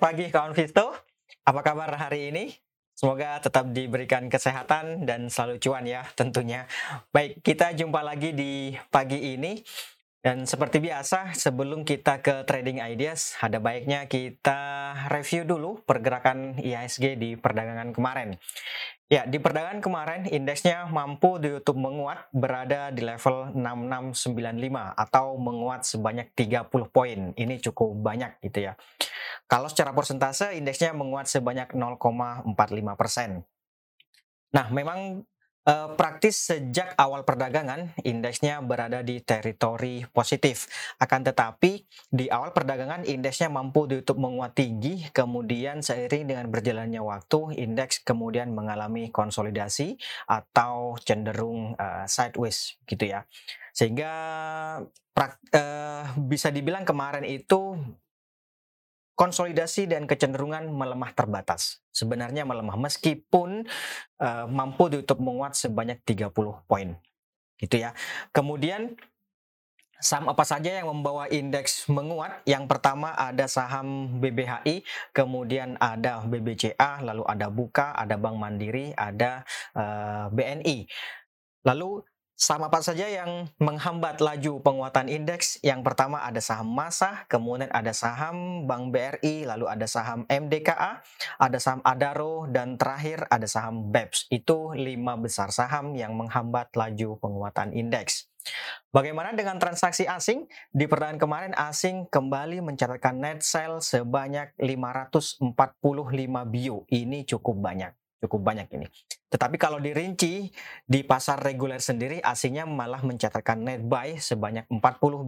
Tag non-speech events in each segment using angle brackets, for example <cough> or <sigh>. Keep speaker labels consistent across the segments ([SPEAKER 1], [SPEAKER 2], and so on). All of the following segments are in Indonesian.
[SPEAKER 1] Pagi kawan Visto. Apa kabar hari ini? Semoga tetap diberikan kesehatan dan selalu cuan ya tentunya. Baik, kita jumpa lagi di pagi ini. Dan seperti biasa, sebelum kita ke trading ideas, ada baiknya kita review dulu pergerakan IHSG di perdagangan kemarin. Ya, di perdagangan kemarin indeksnya mampu ditutup menguat berada di level 6695 atau menguat sebanyak 30 poin. Ini cukup banyak gitu ya. Kalau secara persentase indeksnya menguat sebanyak 0,45 persen. Nah, memang Uh, praktis sejak awal perdagangan indeksnya berada di teritori positif. Akan tetapi di awal perdagangan indeksnya mampu ditutup menguat tinggi, kemudian seiring dengan berjalannya waktu indeks kemudian mengalami konsolidasi atau cenderung uh, sideways gitu ya. Sehingga prak, uh, bisa dibilang kemarin itu konsolidasi dan kecenderungan melemah terbatas. Sebenarnya melemah meskipun uh, mampu ditutup menguat sebanyak 30 poin. Gitu ya. Kemudian saham apa saja yang membawa indeks menguat? Yang pertama ada saham BBHI, kemudian ada BBCA, lalu ada Buka, ada Bank Mandiri, ada uh, eh, BNI. Lalu Saham apa saja yang menghambat laju penguatan indeks? Yang pertama ada saham Masa, kemudian ada saham Bank BRI, lalu ada saham MDKA, ada saham Adaro, dan terakhir ada saham BEPS. Itu lima besar saham yang menghambat laju penguatan indeks. Bagaimana dengan transaksi asing? Di perdagangan kemarin asing kembali mencatatkan net sale sebanyak 545 bio. Ini cukup banyak cukup banyak ini. Tetapi kalau dirinci di pasar reguler sendiri asingnya malah mencatatkan net buy sebanyak 40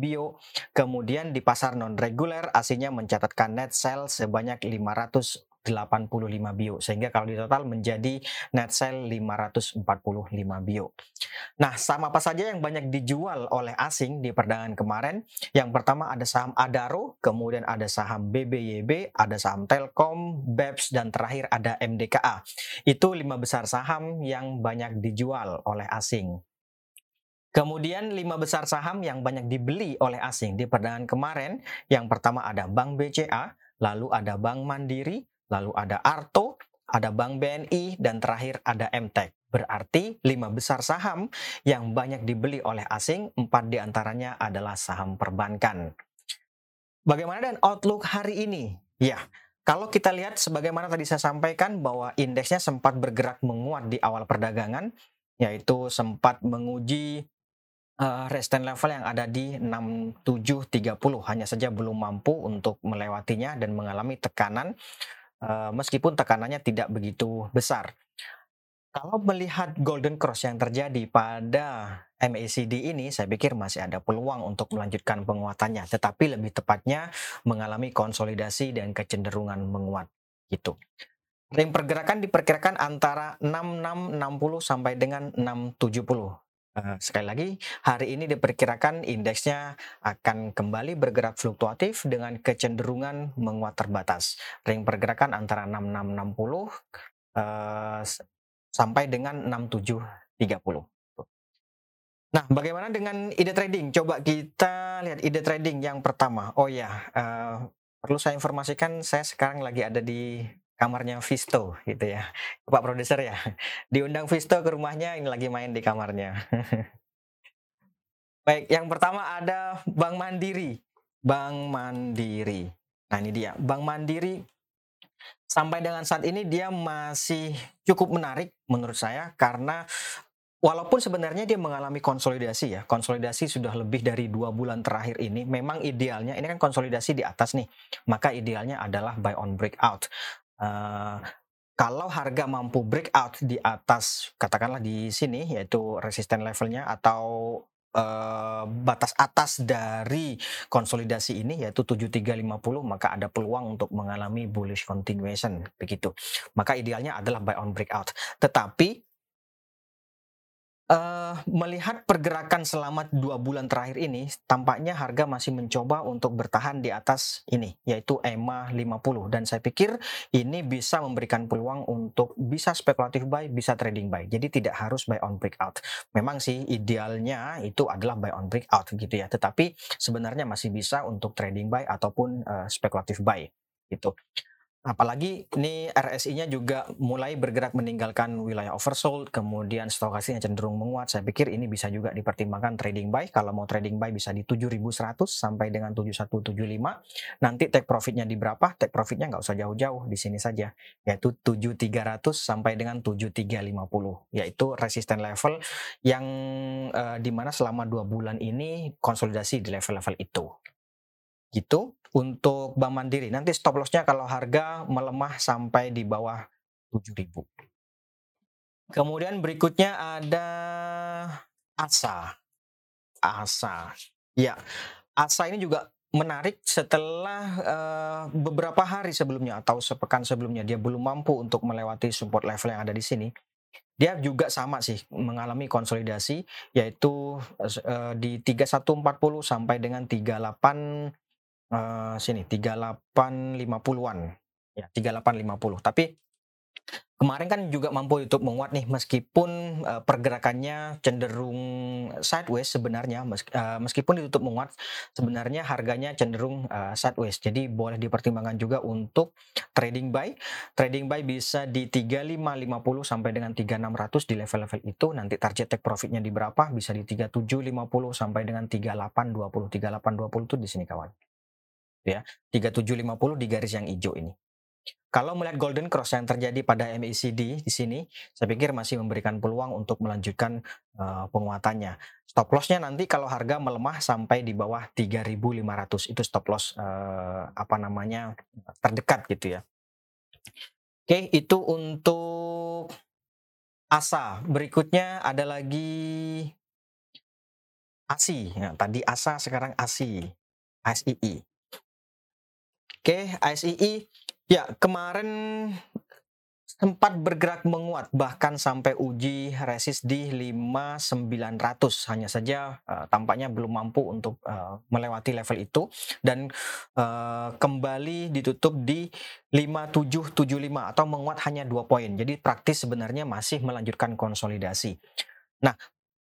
[SPEAKER 1] bio. Kemudian di pasar non reguler asingnya mencatatkan net sell sebanyak 500 85 bio sehingga kalau di total menjadi net sale 545 bio. Nah, saham apa saja yang banyak dijual oleh asing di perdagangan kemarin? Yang pertama ada saham Adaro, kemudian ada saham BBYB, ada saham Telkom, BEPS dan terakhir ada MDKA. Itu lima besar saham yang banyak dijual oleh asing. Kemudian lima besar saham yang banyak dibeli oleh asing di perdagangan kemarin, yang pertama ada Bank BCA, lalu ada Bank Mandiri, lalu ada Arto, ada Bank BNI, dan terakhir ada MTEK. Berarti lima besar saham yang banyak dibeli oleh asing, empat di antaranya adalah saham perbankan. Bagaimana dengan outlook hari ini? Ya, kalau kita lihat sebagaimana tadi saya sampaikan bahwa indeksnya sempat bergerak menguat di awal perdagangan, yaitu sempat menguji uh, resistance level yang ada di 6730 hanya saja belum mampu untuk melewatinya dan mengalami tekanan meskipun tekanannya tidak begitu besar. Kalau melihat golden cross yang terjadi pada MACD ini, saya pikir masih ada peluang untuk melanjutkan penguatannya, tetapi lebih tepatnya mengalami konsolidasi dan kecenderungan menguat gitu. Ring pergerakan diperkirakan antara 6660 sampai dengan 670. Sekali lagi, hari ini diperkirakan indeksnya akan kembali bergerak fluktuatif dengan kecenderungan menguat terbatas. Ring pergerakan antara 6660 uh, sampai dengan 6730. Nah, bagaimana dengan ide trading? Coba kita lihat ide trading yang pertama. Oh ya, perlu saya informasikan, saya sekarang lagi ada di kamarnya Visto gitu ya. Pak produser ya. Diundang Visto ke rumahnya ini lagi main di kamarnya. <laughs> Baik, yang pertama ada Bank Mandiri. Bank Mandiri. Nah, ini dia. Bank Mandiri sampai dengan saat ini dia masih cukup menarik menurut saya karena walaupun sebenarnya dia mengalami konsolidasi ya, konsolidasi sudah lebih dari dua bulan terakhir ini, memang idealnya ini kan konsolidasi di atas nih, maka idealnya adalah buy on breakout. Kalau harga mampu breakout di atas katakanlah di sini yaitu resisten levelnya atau uh, batas atas dari konsolidasi ini yaitu 7350 maka ada peluang untuk mengalami bullish continuation begitu. Maka idealnya adalah buy on breakout. Tetapi Uh, melihat pergerakan selama dua bulan terakhir ini, tampaknya harga masih mencoba untuk bertahan di atas ini, yaitu EMA 50. Dan saya pikir ini bisa memberikan peluang untuk bisa spekulatif buy, bisa trading buy. Jadi tidak harus buy on breakout. Memang sih idealnya itu adalah buy on breakout gitu ya. Tetapi sebenarnya masih bisa untuk trading buy ataupun uh, spekulatif buy gitu. Apalagi ini RSI-nya juga mulai bergerak meninggalkan wilayah oversold, kemudian stokastiknya cenderung menguat. Saya pikir ini bisa juga dipertimbangkan trading buy. Kalau mau trading buy bisa di 7100 sampai dengan 7175. Nanti take profitnya di berapa? Take profitnya nggak usah jauh-jauh, di sini saja. Yaitu 7300 sampai dengan 7350. Yaitu resisten level yang uh, di mana selama dua bulan ini konsolidasi di level-level itu gitu untuk Bank Mandiri. Nanti stop lossnya kalau harga melemah sampai di bawah 7000. Kemudian berikutnya ada ASA. ASA. Ya, ASA ini juga menarik setelah uh, beberapa hari sebelumnya atau sepekan sebelumnya dia belum mampu untuk melewati support level yang ada di sini. Dia juga sama sih mengalami konsolidasi yaitu uh, di 3140 sampai dengan 38 uh, sini 3850-an. Ya, 3850. Tapi kemarin kan juga mampu untuk menguat nih meskipun uh, pergerakannya cenderung sideways sebenarnya uh, meskipun ditutup menguat sebenarnya harganya cenderung uh, sideways. Jadi boleh dipertimbangkan juga untuk trading buy. Trading buy bisa di 3550 sampai dengan 3600 di level-level itu. Nanti target take profitnya di berapa? Bisa di 3750 sampai dengan 3820. 3820 itu di sini kawan ya 3750 di garis yang hijau ini. Kalau melihat golden cross yang terjadi pada MACD di sini, saya pikir masih memberikan peluang untuk melanjutkan uh, penguatannya. Stop lossnya nanti kalau harga melemah sampai di bawah 3.500 itu stop loss uh, apa namanya terdekat gitu ya. Oke, itu untuk ASA. Berikutnya ada lagi ASI. Ya, tadi ASA, sekarang ASI. ASII. Oke, ASII ya kemarin sempat bergerak menguat bahkan sampai uji resist di 5900 hanya saja uh, tampaknya belum mampu untuk uh, melewati level itu. Dan uh, kembali ditutup di 5775 atau menguat hanya dua poin. Jadi praktis sebenarnya masih melanjutkan konsolidasi. Nah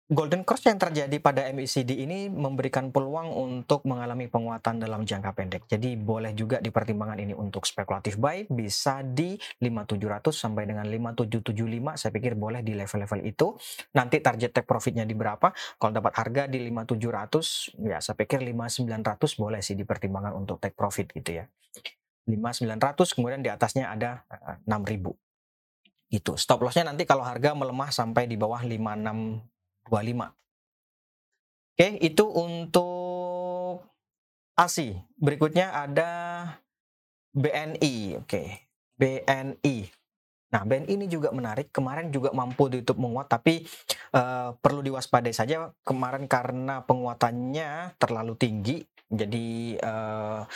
[SPEAKER 1] Golden Cross yang terjadi pada MACD ini memberikan peluang untuk mengalami penguatan dalam jangka pendek. Jadi boleh juga dipertimbangkan ini untuk spekulatif buy bisa di 5700 sampai dengan 5775 saya pikir boleh di level-level itu. Nanti target take profitnya di berapa? Kalau dapat harga di 5700 ya saya pikir 5900 boleh sih dipertimbangkan untuk take profit gitu ya. 5900 kemudian di atasnya ada 6000 itu stop lossnya nanti kalau harga melemah sampai di bawah 56 25. Oke, itu untuk ASI. Berikutnya ada BNI. Oke, BNI. Nah, BNI ini juga menarik. Kemarin juga mampu ditutup menguat, tapi uh, perlu diwaspadai saja kemarin karena penguatannya terlalu tinggi. Jadi uh,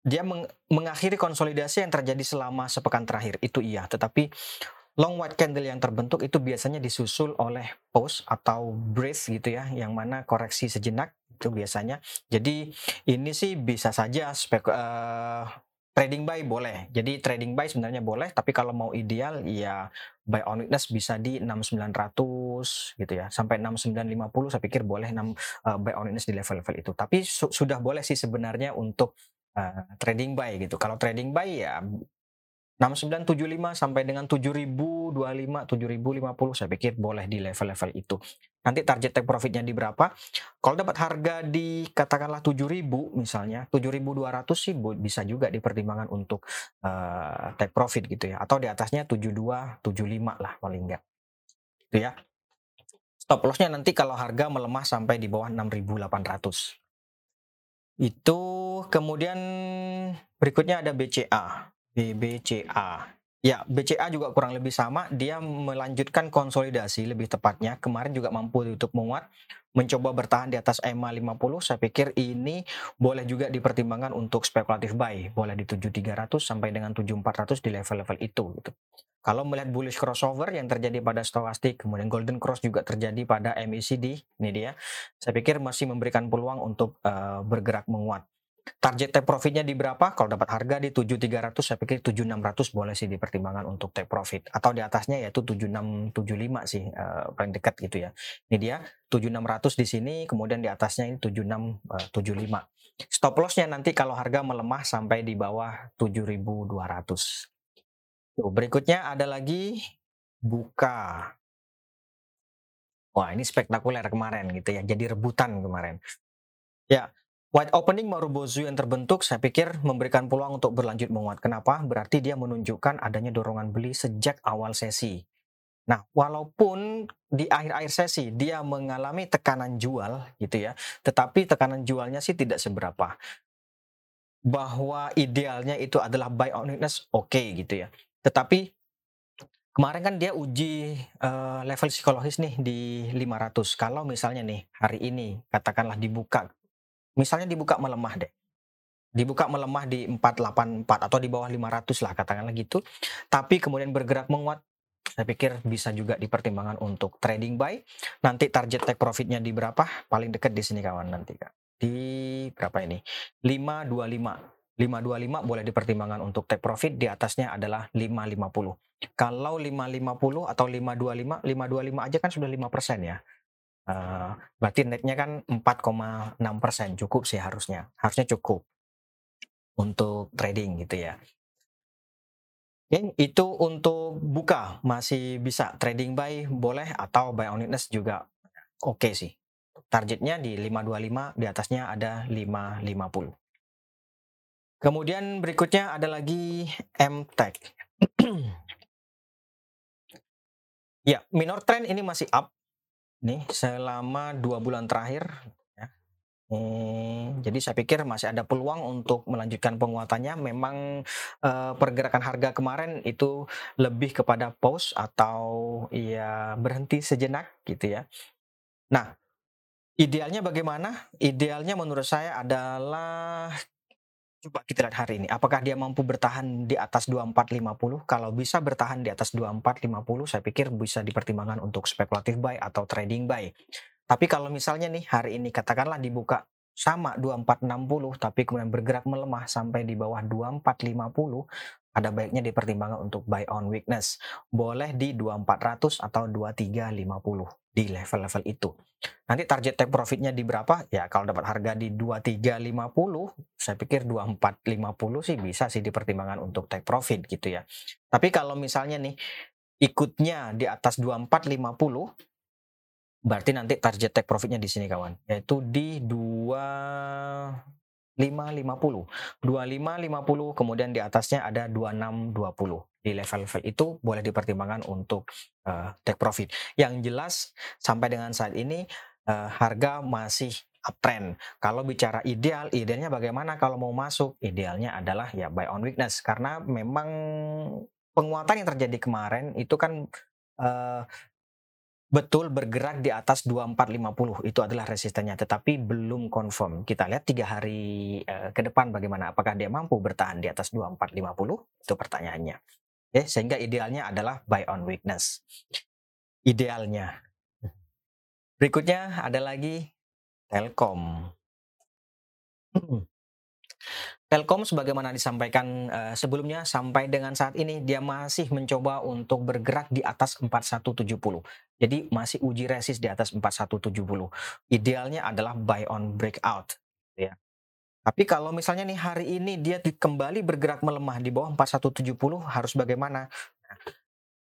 [SPEAKER 1] dia meng mengakhiri konsolidasi yang terjadi selama sepekan terakhir. Itu iya, tetapi long white candle yang terbentuk itu biasanya disusul oleh pause atau breath gitu ya, yang mana koreksi sejenak itu biasanya. Jadi ini sih bisa saja spek uh, trading buy boleh. Jadi trading buy sebenarnya boleh, tapi kalau mau ideal ya buy on witness bisa di 6900 gitu ya. Sampai 6950 saya pikir boleh 6 uh, eh, buy on witness di level-level itu. Tapi su sudah boleh sih sebenarnya untuk uh, trading buy gitu. Kalau trading buy ya 6975 sampai dengan 7025, 7050 saya pikir boleh di level-level itu. Nanti target take profitnya di berapa? Kalau dapat harga di katakanlah 7000 misalnya, 7200 sih bisa juga dipertimbangkan untuk uh, take profit gitu ya. Atau di atasnya 72, 75 lah paling enggak. Itu ya. Stop lossnya nanti kalau harga melemah sampai di bawah 6800. Itu kemudian berikutnya ada BCA. BBCA. Ya, BCA juga kurang lebih sama. Dia melanjutkan konsolidasi lebih tepatnya. Kemarin juga mampu untuk menguat, mencoba bertahan di atas EMA 50. Saya pikir ini boleh juga dipertimbangkan untuk spekulatif buy. Boleh di 7300 sampai dengan 7400 di level-level itu. Gitu. Kalau melihat bullish crossover yang terjadi pada stokastik, kemudian golden cross juga terjadi pada MACD, ini dia. Saya pikir masih memberikan peluang untuk uh, bergerak menguat. Target take profitnya di berapa? Kalau dapat harga di 7300 saya pikir 7600 boleh sih dipertimbangkan untuk take profit atau di atasnya yaitu 7675 sih uh, paling dekat gitu ya. Ini dia 7600 di sini kemudian di atasnya ini 7675. Stop lossnya nanti kalau harga melemah sampai di bawah 7.200. Tuh, berikutnya ada lagi buka. Wah, ini spektakuler kemarin gitu ya. Jadi rebutan kemarin. Ya, white opening Marubozu yang terbentuk saya pikir memberikan peluang untuk berlanjut menguat. Kenapa? Berarti dia menunjukkan adanya dorongan beli sejak awal sesi. Nah, walaupun di akhir-akhir sesi dia mengalami tekanan jual gitu ya, tetapi tekanan jualnya sih tidak seberapa. Bahwa idealnya itu adalah buy on weakness, oke okay, gitu ya. Tetapi kemarin kan dia uji uh, level psikologis nih di 500. Kalau misalnya nih hari ini katakanlah dibuka, misalnya dibuka melemah deh. Dibuka melemah di 484 atau di bawah 500 lah katakanlah gitu. Tapi kemudian bergerak menguat saya pikir bisa juga dipertimbangkan untuk trading buy. Nanti target take profitnya di berapa? Paling dekat di sini kawan nanti kak. Di berapa ini? 525. 525 boleh dipertimbangkan untuk take profit, di atasnya adalah 550. Kalau 550 atau 525, 525 aja kan sudah 5% ya. Uh, berarti netnya kan 4,6% cukup sih harusnya. Harusnya cukup untuk trading gitu ya. Oke, itu untuk buka masih bisa trading buy boleh atau buy on witness juga oke okay sih. Targetnya di 525, di atasnya ada 550. Kemudian berikutnya ada lagi MTech. <clears throat> ya, minor trend ini masih up nih selama dua bulan terakhir Hmm, jadi saya pikir masih ada peluang untuk melanjutkan penguatannya. Memang uh, pergerakan harga kemarin itu lebih kepada pause atau ya berhenti sejenak gitu ya. Nah, idealnya bagaimana? Idealnya menurut saya adalah coba kita lihat hari ini. Apakah dia mampu bertahan di atas 2450? Kalau bisa bertahan di atas 2450, saya pikir bisa dipertimbangkan untuk spekulatif buy atau trading buy. Tapi kalau misalnya nih hari ini katakanlah dibuka sama 2460 tapi kemudian bergerak melemah sampai di bawah 2450 ada baiknya dipertimbangkan untuk buy on weakness. Boleh di 2400 atau 2350 di level-level itu. Nanti target take profitnya di berapa? Ya kalau dapat harga di 2350, saya pikir 2450 sih bisa sih dipertimbangkan untuk take profit gitu ya. Tapi kalau misalnya nih ikutnya di atas 2450 Berarti nanti target take profitnya di sini kawan, yaitu di 2550. 2550 kemudian di atasnya ada 2620. Di level-level itu boleh dipertimbangkan untuk uh, take profit. Yang jelas sampai dengan saat ini uh, harga masih uptrend. Kalau bicara ideal, idealnya bagaimana kalau mau masuk? Idealnya adalah ya buy on weakness karena memang penguatan yang terjadi kemarin itu kan uh, betul bergerak di atas 2450 itu adalah resistennya tetapi belum confirm. Kita lihat tiga hari uh, ke depan bagaimana. Apakah dia mampu bertahan di atas 2450 itu pertanyaannya. Ya sehingga idealnya adalah buy on weakness. Idealnya. Berikutnya ada lagi Telkom. Hmm. Telkom sebagaimana disampaikan uh, sebelumnya sampai dengan saat ini dia masih mencoba untuk bergerak di atas 4170. Jadi masih uji resist di atas 4170. Idealnya adalah buy on breakout ya. Tapi kalau misalnya nih hari ini dia kembali bergerak melemah di bawah 4170 harus bagaimana?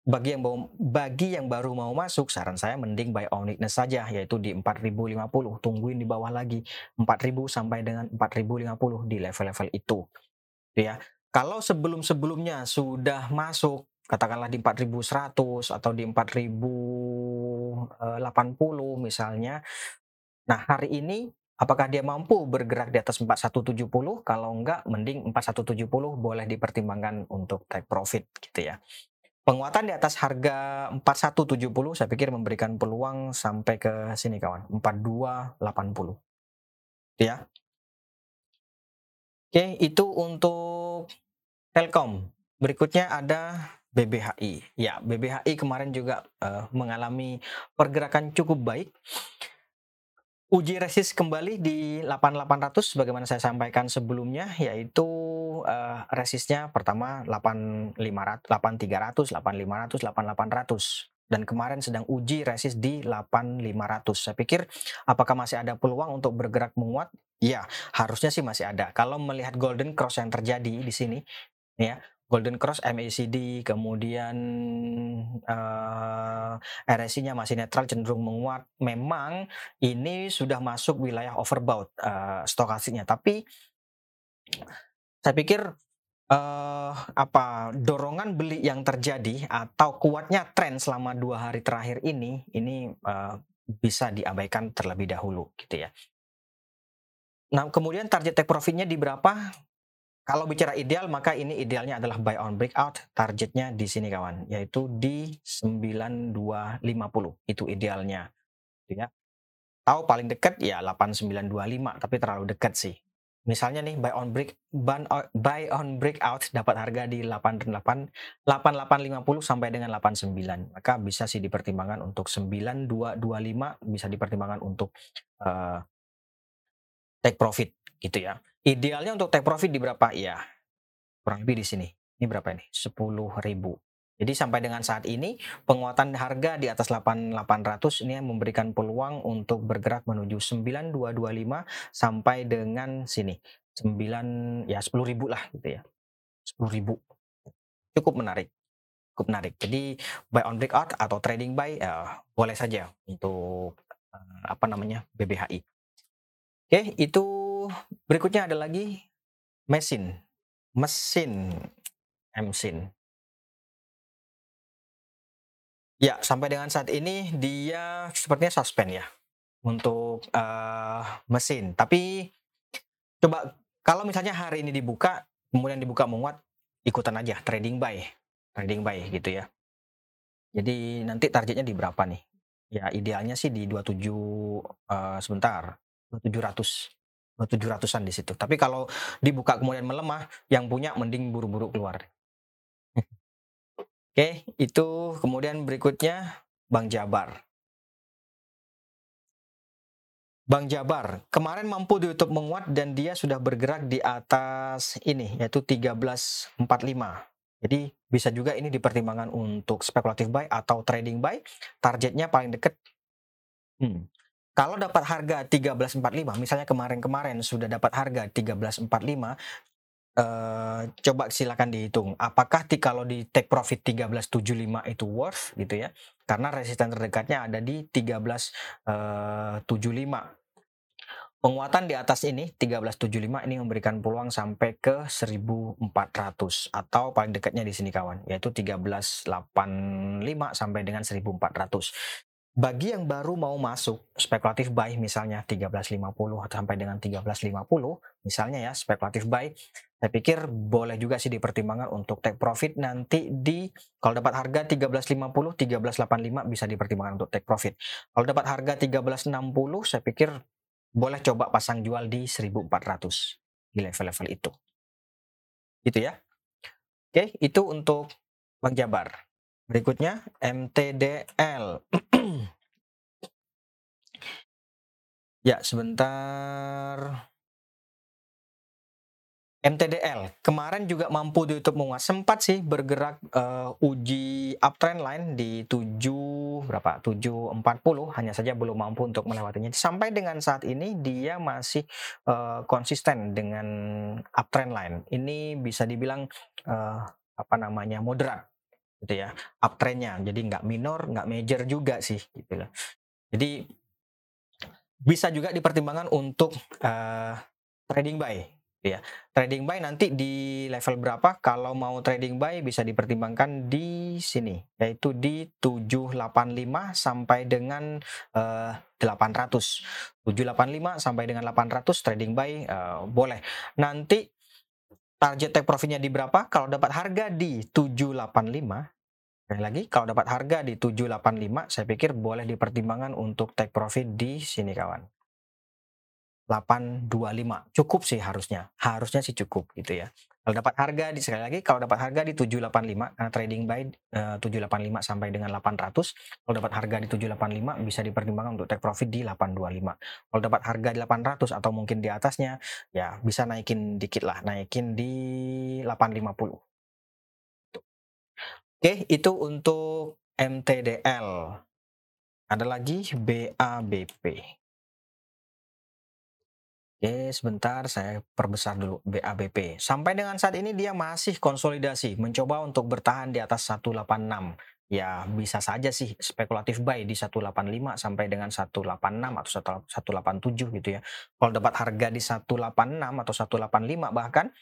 [SPEAKER 1] Bagi yang mau bagi yang baru mau masuk saran saya mending buy on weakness saja yaitu di 4050 tungguin di bawah lagi 4000 sampai dengan 4050 di level-level itu. Ya kalau sebelum-sebelumnya sudah masuk katakanlah di 4100 atau di 4080 misalnya nah hari ini apakah dia mampu bergerak di atas 4170 kalau enggak mending 4170 boleh dipertimbangkan untuk take profit gitu ya Penguatan di atas harga 4170 saya pikir memberikan peluang sampai ke sini kawan, 4280. Ya. Oke, itu untuk Telkom. Berikutnya ada BBHI. Ya, BBHI kemarin juga uh, mengalami pergerakan cukup baik uji resist kembali di 8800 bagaimana saya sampaikan sebelumnya yaitu uh, resistnya pertama 8500 8300 8500 8800 dan kemarin sedang uji resist di 8500. Saya pikir apakah masih ada peluang untuk bergerak menguat? Ya, harusnya sih masih ada. Kalau melihat golden cross yang terjadi di sini, ya, golden cross MACD, kemudian uh, eh, RSI-nya masih netral cenderung menguat. Memang ini sudah masuk wilayah overbought uh, stokastiknya, tapi saya pikir uh, apa dorongan beli yang terjadi atau kuatnya tren selama dua hari terakhir ini ini uh, bisa diabaikan terlebih dahulu gitu ya. Nah kemudian target take profitnya di berapa? Kalau bicara ideal maka ini idealnya adalah buy on breakout targetnya di sini kawan yaitu di 9250 itu idealnya gitu ya. Tahu paling dekat ya 8925 tapi terlalu dekat sih Misalnya nih buy on break ban, buy on breakout dapat harga di 88 8850 sampai dengan 89. Maka bisa sih dipertimbangkan untuk 9225 bisa dipertimbangkan untuk uh, take profit gitu ya. Idealnya untuk take profit di berapa? Ya. Kurang lebih di sini. Ini berapa ini? 10.000. Jadi sampai dengan saat ini penguatan harga di atas 8800 ini memberikan peluang untuk bergerak menuju 9225 sampai dengan sini 9 ya 10.000 lah gitu ya. 10.000. Cukup menarik. Cukup menarik. Jadi buy on breakout atau trading buy ya, boleh saja untuk uh, apa namanya BBHI. Oke, itu berikutnya ada lagi mesin. Mesin mesin Ya, sampai dengan saat ini dia sepertinya suspend ya untuk uh, mesin. Tapi coba kalau misalnya hari ini dibuka, kemudian dibuka menguat, ikutan aja trading buy, trading buy gitu ya. Jadi nanti targetnya di berapa nih? Ya idealnya sih di 27 uh, eh, sebentar, 2700. 700-an di situ. Tapi kalau dibuka kemudian melemah, yang punya mending buru-buru keluar. Oke, itu kemudian berikutnya Bang Jabar. Bang Jabar, kemarin mampu di YouTube menguat dan dia sudah bergerak di atas ini, yaitu 1345. Jadi bisa juga ini dipertimbangkan untuk spekulatif buy atau trading buy. Targetnya paling dekat. Hmm. Kalau dapat harga 1345, misalnya kemarin-kemarin sudah dapat harga 1345, Uh, coba silakan dihitung. Apakah di, kalau di take profit 1375 itu worth gitu ya? Karena resisten terdekatnya ada di 1375 uh, penguatan di atas ini 1375 ini memberikan peluang sampai ke 1400 atau paling dekatnya di sini kawan yaitu 1385 sampai dengan 1400 bagi yang baru mau masuk spekulatif buy misalnya 1350 sampai dengan 1350 misalnya ya spekulatif buy saya pikir boleh juga sih dipertimbangkan untuk take profit nanti di kalau dapat harga 1350 1385 bisa dipertimbangkan untuk take profit kalau dapat harga 1360 saya pikir boleh coba pasang jual di 1400 di level-level itu gitu ya oke itu untuk Bang Jabar Berikutnya MTDL. <clears throat> ya, sebentar. MTDL kemarin juga mampu di YouTube menguat sempat sih bergerak uh, uji uptrend line di 7 berapa? 740 hanya saja belum mampu untuk melewatinya. Sampai dengan saat ini dia masih uh, konsisten dengan uptrend line ini bisa dibilang uh, apa namanya moderat gitu ya uptrendnya. Jadi nggak minor nggak major juga sih gitu loh. Jadi bisa juga dipertimbangkan untuk uh, trading buy ya trading buy nanti di level berapa kalau mau trading buy bisa dipertimbangkan di sini yaitu di 785 sampai dengan uh, 800 785 sampai dengan 800 trading buy uh, boleh nanti target take profitnya di berapa? Kalau dapat harga di 785, sekali lagi kalau dapat harga di 785, saya pikir boleh dipertimbangkan untuk take profit di sini kawan. 825 cukup sih harusnya. Harusnya sih cukup gitu ya. Kalau dapat harga di sekali lagi kalau dapat harga di 785 karena trading buy eh, uh, 785 sampai dengan 800 kalau dapat harga di 785 bisa dipertimbangkan untuk take profit di 825 kalau dapat harga di 800 atau mungkin di atasnya ya bisa naikin dikit lah naikin di 850 Oke itu untuk MTDL. Ada lagi BABP. Oke, sebentar saya perbesar dulu BABP. Sampai dengan saat ini dia masih konsolidasi, mencoba untuk bertahan di atas 186. Ya, bisa saja sih spekulatif buy di 185 sampai dengan 186 atau 187 gitu ya. Kalau dapat harga di 186 atau 185 bahkan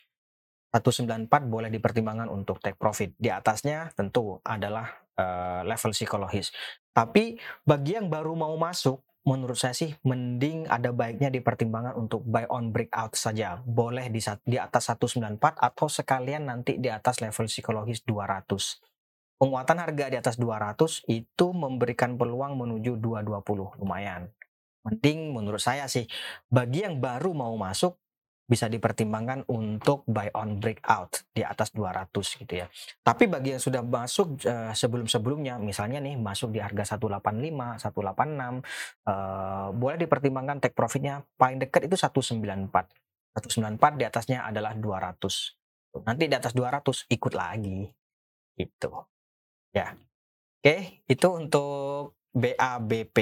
[SPEAKER 1] 194 boleh dipertimbangkan untuk take profit. Di atasnya tentu adalah uh, level psikologis. Tapi bagi yang baru mau masuk, menurut saya sih mending ada baiknya dipertimbangkan untuk buy on breakout saja. Boleh di, di atas 194 atau sekalian nanti di atas level psikologis 200. Penguatan harga di atas 200 itu memberikan peluang menuju 220 lumayan. Mending menurut saya sih bagi yang baru mau masuk bisa dipertimbangkan untuk buy on breakout di atas 200 gitu ya. Tapi bagi yang sudah masuk uh, sebelum-sebelumnya, misalnya nih masuk di harga 185, 186, uh, boleh dipertimbangkan take profitnya paling dekat itu 194. 194 di atasnya adalah 200. Nanti di atas 200 ikut lagi. Gitu. Ya. Oke, itu untuk BABP.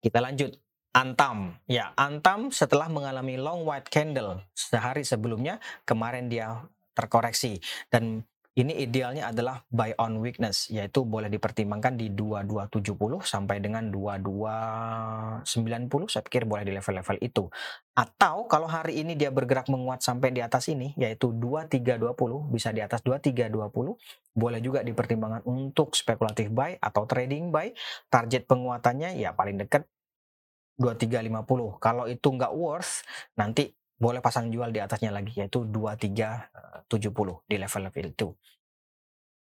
[SPEAKER 1] Kita lanjut Antam, ya. Antam setelah mengalami long white candle sehari sebelumnya kemarin dia terkoreksi. Dan ini idealnya adalah buy on weakness yaitu boleh dipertimbangkan di 2270 sampai dengan 2290 saya pikir boleh di level-level itu. Atau kalau hari ini dia bergerak menguat sampai di atas ini yaitu 2320 bisa di atas 2320 boleh juga dipertimbangkan untuk spekulatif buy atau trading buy. Target penguatannya ya paling dekat 2350. Kalau itu nggak worth, nanti boleh pasang jual di atasnya lagi yaitu 2370 di level-level itu.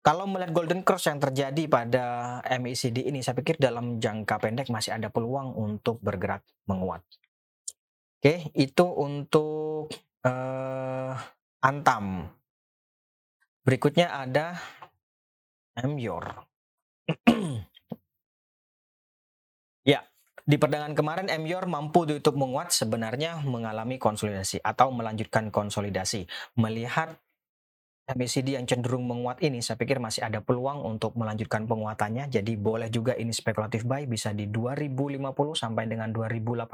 [SPEAKER 1] Kalau melihat golden cross yang terjadi pada MACD ini, saya pikir dalam jangka pendek masih ada peluang untuk bergerak menguat. Oke, itu untuk uh, Antam. Berikutnya ada Amyor. <clears throat> di perdagangan kemarin MYOR mampu ditutup menguat sebenarnya mengalami konsolidasi atau melanjutkan konsolidasi. Melihat MACD yang cenderung menguat ini, saya pikir masih ada peluang untuk melanjutkan penguatannya. Jadi boleh juga ini spekulatif buy bisa di 2050 sampai dengan 2080.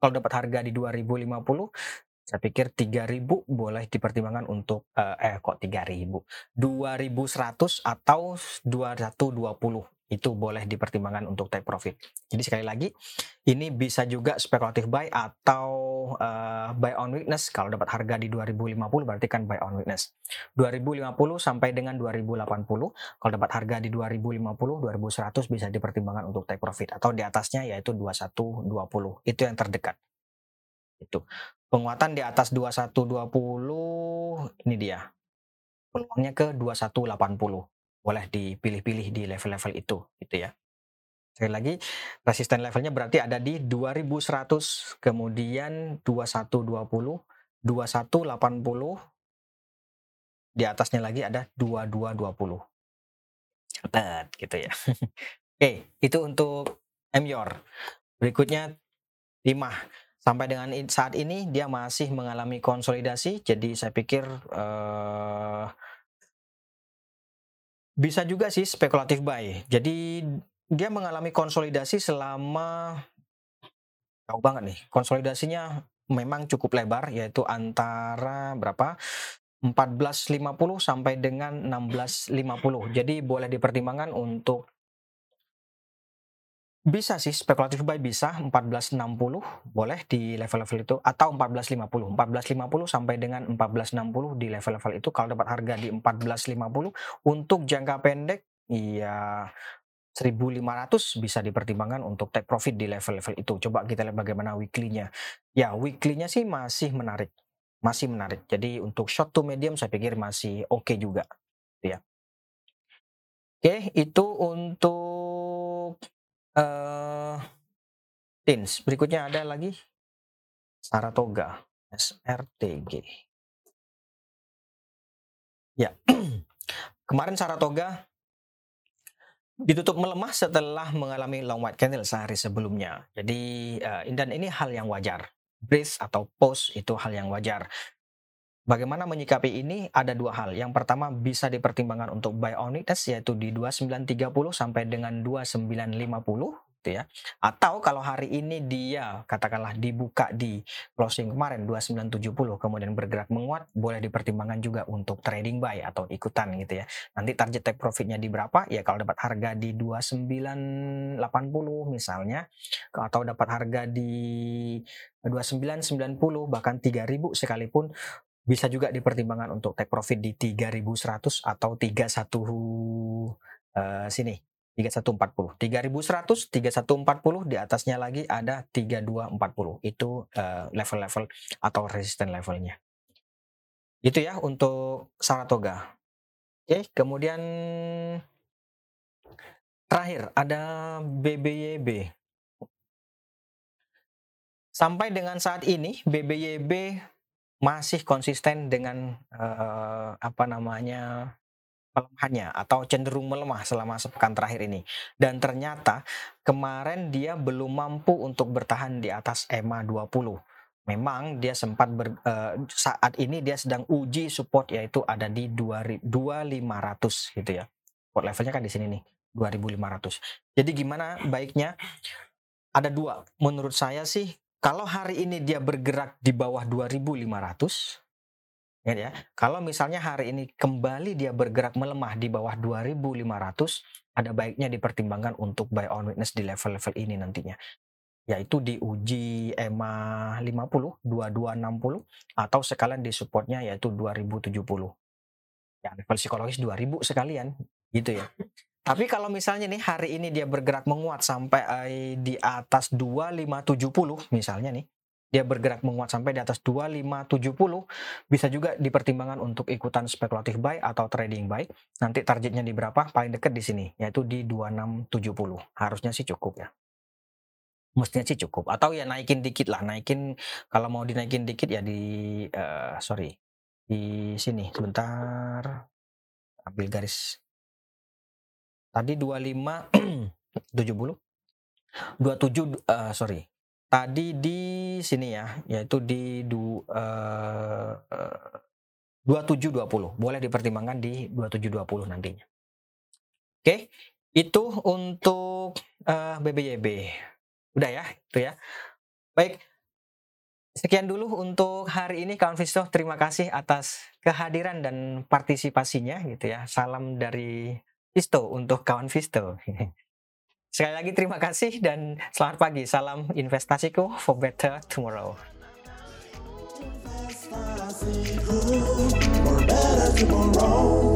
[SPEAKER 1] Kalau dapat harga di 2050, saya pikir 3000 boleh dipertimbangkan untuk eh, eh kok 3000 2100 atau 220 itu boleh dipertimbangkan untuk take profit. Jadi sekali lagi, ini bisa juga spekulatif buy atau uh, buy on weakness. Kalau dapat harga di 2050 berarti kan buy on weakness. 2050 sampai dengan 2080. Kalau dapat harga di 2050, 2100 bisa dipertimbangkan untuk take profit atau di atasnya yaitu 2120. Itu yang terdekat. Itu. Penguatan di atas 2120 ini dia. Peluangnya ke 2180 boleh dipilih-pilih di level-level itu gitu ya. Sekali lagi, resisten levelnya berarti ada di 2100, kemudian 2120, 2180, di atasnya lagi ada 2220. Catat gitu ya. <laughs> Oke, itu untuk MYOR. Berikutnya Timah. Sampai dengan saat ini dia masih mengalami konsolidasi, jadi saya pikir eh, bisa juga sih spekulatif buy. Jadi dia mengalami konsolidasi selama jauh banget nih. Konsolidasinya memang cukup lebar yaitu antara berapa? 1450 sampai dengan 1650. Jadi boleh dipertimbangkan untuk bisa sih spekulatif buy bisa 1460 boleh di level-level itu atau 1450. 1450 sampai dengan 1460 di level-level itu kalau dapat harga di 1450 untuk jangka pendek ya 1500 bisa dipertimbangkan untuk take profit di level-level itu. Coba kita lihat bagaimana weekly-nya. Ya, weekly-nya sih masih menarik. Masih menarik. Jadi untuk short to medium saya pikir masih oke okay juga. Ya. Oke, itu untuk uh, Tins. Berikutnya ada lagi Saratoga, SRTG. Ya, <clears throat> kemarin Saratoga ditutup melemah setelah mengalami long white candle sehari sebelumnya. Jadi uh, dan ini hal yang wajar. Breeze atau pause itu hal yang wajar. Bagaimana menyikapi ini ada dua hal. Yang pertama bisa dipertimbangkan untuk buy on weakness yaitu di 2930 sampai dengan 2950 gitu ya. Atau kalau hari ini dia katakanlah dibuka di closing kemarin 2970 kemudian bergerak menguat boleh dipertimbangkan juga untuk trading buy atau ikutan gitu ya. Nanti target take profitnya di berapa? Ya kalau dapat harga di 2980 misalnya atau dapat harga di 2990 bahkan 3000 sekalipun bisa juga dipertimbangkan untuk take profit di 3100 atau 31 uh, sini 3140. 3100, 3140 di atasnya lagi ada 3240. Itu uh, level-level atau resisten levelnya. Itu ya untuk Saratoga. Oke, kemudian terakhir ada BBYB. Sampai dengan saat ini BBYB masih konsisten dengan uh, apa namanya pelemahannya atau cenderung melemah selama sepekan terakhir ini. Dan ternyata kemarin dia belum mampu untuk bertahan di atas EMA 20. Memang dia sempat ber, uh, saat ini dia sedang uji support yaitu ada di 2500 gitu ya. Support levelnya kan di sini nih 2500. Jadi gimana baiknya? Ada dua. Menurut saya sih kalau hari ini dia bergerak di bawah 2500 Ya, ya. Kalau misalnya hari ini kembali dia bergerak melemah di bawah 2500, ada baiknya dipertimbangkan untuk buy on witness di level-level ini nantinya. Yaitu di uji EMA 50, 2260 atau sekalian di supportnya yaitu 2070. Ya, level psikologis 2000 sekalian gitu ya. Tapi kalau misalnya nih hari ini dia bergerak menguat sampai eh, di atas 2570 misalnya nih dia bergerak menguat sampai di atas 2570 bisa juga dipertimbangkan untuk ikutan spekulatif buy atau trading buy. Nanti targetnya di berapa? Paling dekat di sini yaitu di 2670 harusnya sih cukup ya. Mestinya sih cukup. Atau ya naikin dikit lah naikin kalau mau dinaikin dikit ya di uh, sorry di sini sebentar ambil garis tadi 25 70 27 uh, sorry tadi di sini ya, yaitu di du, uh, uh, 2720. Boleh dipertimbangkan di 2720 nantinya. Oke, itu untuk uh, eh, BBYB. Udah ya, itu ya. Baik, Sekian dulu untuk hari ini kawan Visto. Terima kasih atas kehadiran dan partisipasinya gitu ya. Salam dari Visto untuk kawan Visto. <laughs> Sekali lagi terima kasih dan selamat pagi. Salam investasiku for better tomorrow. for better tomorrow.